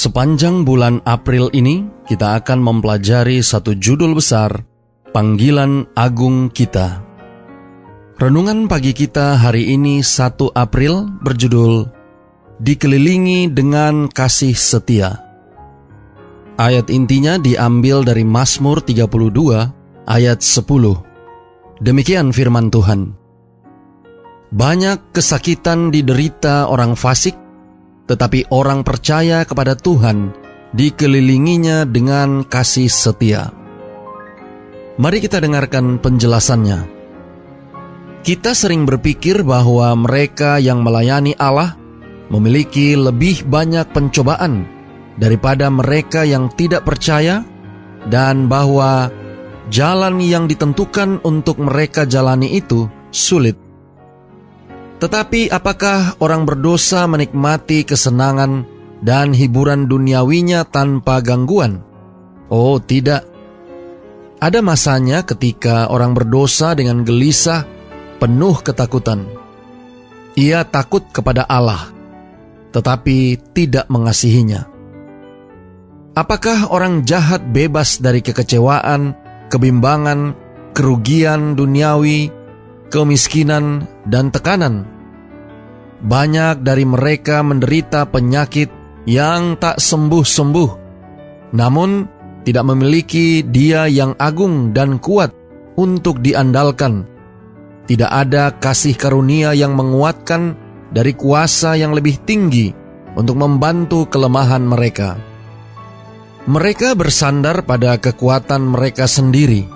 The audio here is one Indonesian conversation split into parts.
Sepanjang bulan April ini, kita akan mempelajari satu judul besar, Panggilan Agung Kita. Renungan pagi kita hari ini 1 April berjudul Dikelilingi dengan Kasih Setia. Ayat intinya diambil dari Mazmur 32 ayat 10. Demikian firman Tuhan. Banyak kesakitan diderita orang fasik, tetapi orang percaya kepada Tuhan dikelilinginya dengan kasih setia. Mari kita dengarkan penjelasannya. Kita sering berpikir bahwa mereka yang melayani Allah memiliki lebih banyak pencobaan daripada mereka yang tidak percaya, dan bahwa jalan yang ditentukan untuk mereka jalani itu sulit. Tetapi apakah orang berdosa menikmati kesenangan dan hiburan duniawinya tanpa gangguan? Oh, tidak. Ada masanya ketika orang berdosa dengan gelisah, penuh ketakutan. Ia takut kepada Allah, tetapi tidak mengasihinya. Apakah orang jahat bebas dari kekecewaan, kebimbangan, kerugian duniawi, kemiskinan, dan tekanan. Banyak dari mereka menderita penyakit yang tak sembuh-sembuh, namun tidak memiliki Dia yang agung dan kuat untuk diandalkan. Tidak ada kasih karunia yang menguatkan dari kuasa yang lebih tinggi untuk membantu kelemahan mereka. Mereka bersandar pada kekuatan mereka sendiri.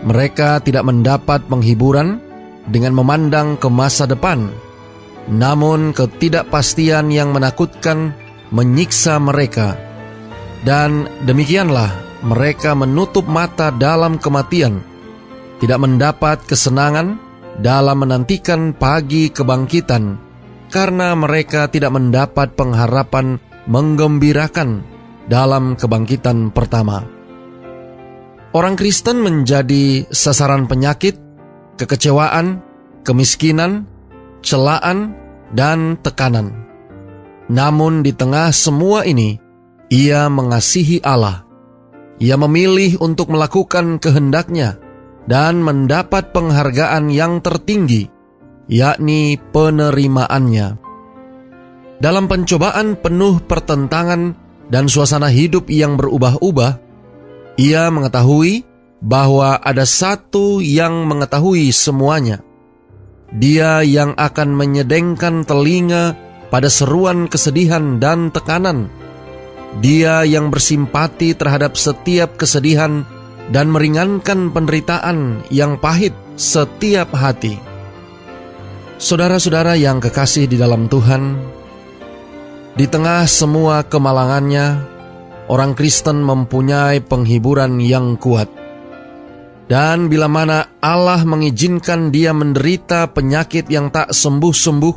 Mereka tidak mendapat penghiburan dengan memandang ke masa depan. Namun ketidakpastian yang menakutkan menyiksa mereka. Dan demikianlah mereka menutup mata dalam kematian, tidak mendapat kesenangan dalam menantikan pagi kebangkitan, karena mereka tidak mendapat pengharapan menggembirakan dalam kebangkitan pertama. Orang Kristen menjadi sasaran penyakit kekecewaan, kemiskinan, celaan, dan tekanan. Namun di tengah semua ini, ia mengasihi Allah. Ia memilih untuk melakukan kehendaknya dan mendapat penghargaan yang tertinggi, yakni penerimaannya. Dalam pencobaan penuh pertentangan dan suasana hidup yang berubah-ubah, ia mengetahui bahwa ada satu yang mengetahui semuanya. Dia yang akan menyedengkan telinga pada seruan kesedihan dan tekanan. Dia yang bersimpati terhadap setiap kesedihan dan meringankan penderitaan yang pahit setiap hati. Saudara-saudara yang kekasih di dalam Tuhan, di tengah semua kemalangannya, orang Kristen mempunyai penghiburan yang kuat. Dan bila mana Allah mengizinkan dia menderita penyakit yang tak sembuh-sembuh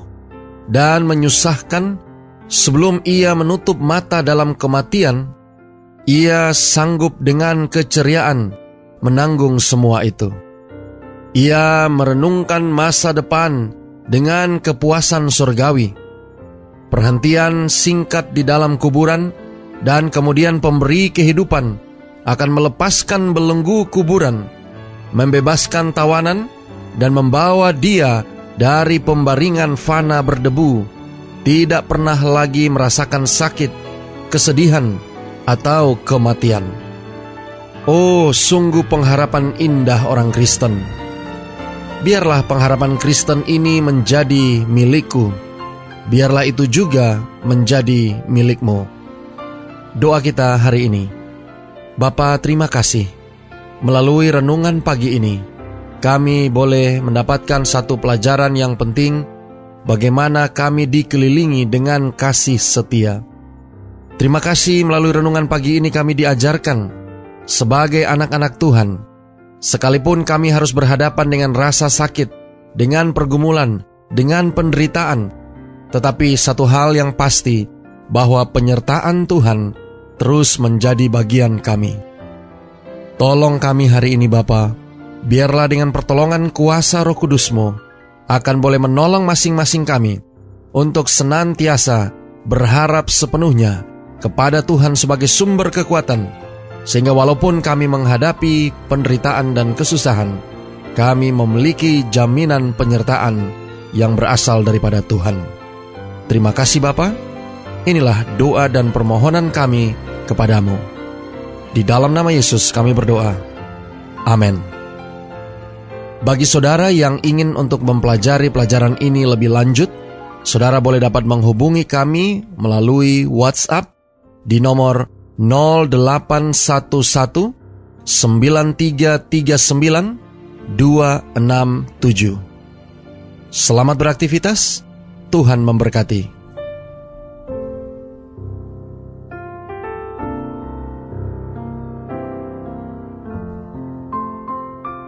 dan menyusahkan sebelum ia menutup mata dalam kematian, ia sanggup dengan keceriaan menanggung semua itu. Ia merenungkan masa depan dengan kepuasan surgawi. Perhentian singkat di dalam kuburan dan kemudian pemberi kehidupan akan melepaskan belenggu kuburan membebaskan tawanan, dan membawa dia dari pembaringan fana berdebu, tidak pernah lagi merasakan sakit, kesedihan, atau kematian. Oh, sungguh pengharapan indah orang Kristen. Biarlah pengharapan Kristen ini menjadi milikku. Biarlah itu juga menjadi milikmu. Doa kita hari ini. Bapa, terima kasih Melalui renungan pagi ini, kami boleh mendapatkan satu pelajaran yang penting bagaimana kami dikelilingi dengan kasih setia. Terima kasih melalui renungan pagi ini kami diajarkan sebagai anak-anak Tuhan. Sekalipun kami harus berhadapan dengan rasa sakit, dengan pergumulan, dengan penderitaan, tetapi satu hal yang pasti bahwa penyertaan Tuhan terus menjadi bagian kami. Tolong kami hari ini Bapa, biarlah dengan pertolongan kuasa roh kudusmu akan boleh menolong masing-masing kami untuk senantiasa berharap sepenuhnya kepada Tuhan sebagai sumber kekuatan, sehingga walaupun kami menghadapi penderitaan dan kesusahan, kami memiliki jaminan penyertaan yang berasal daripada Tuhan. Terima kasih Bapa. Inilah doa dan permohonan kami kepadamu. Di dalam nama Yesus kami berdoa. Amin. Bagi saudara yang ingin untuk mempelajari pelajaran ini lebih lanjut, saudara boleh dapat menghubungi kami melalui WhatsApp di nomor 0811 9339 267. Selamat beraktivitas, Tuhan memberkati.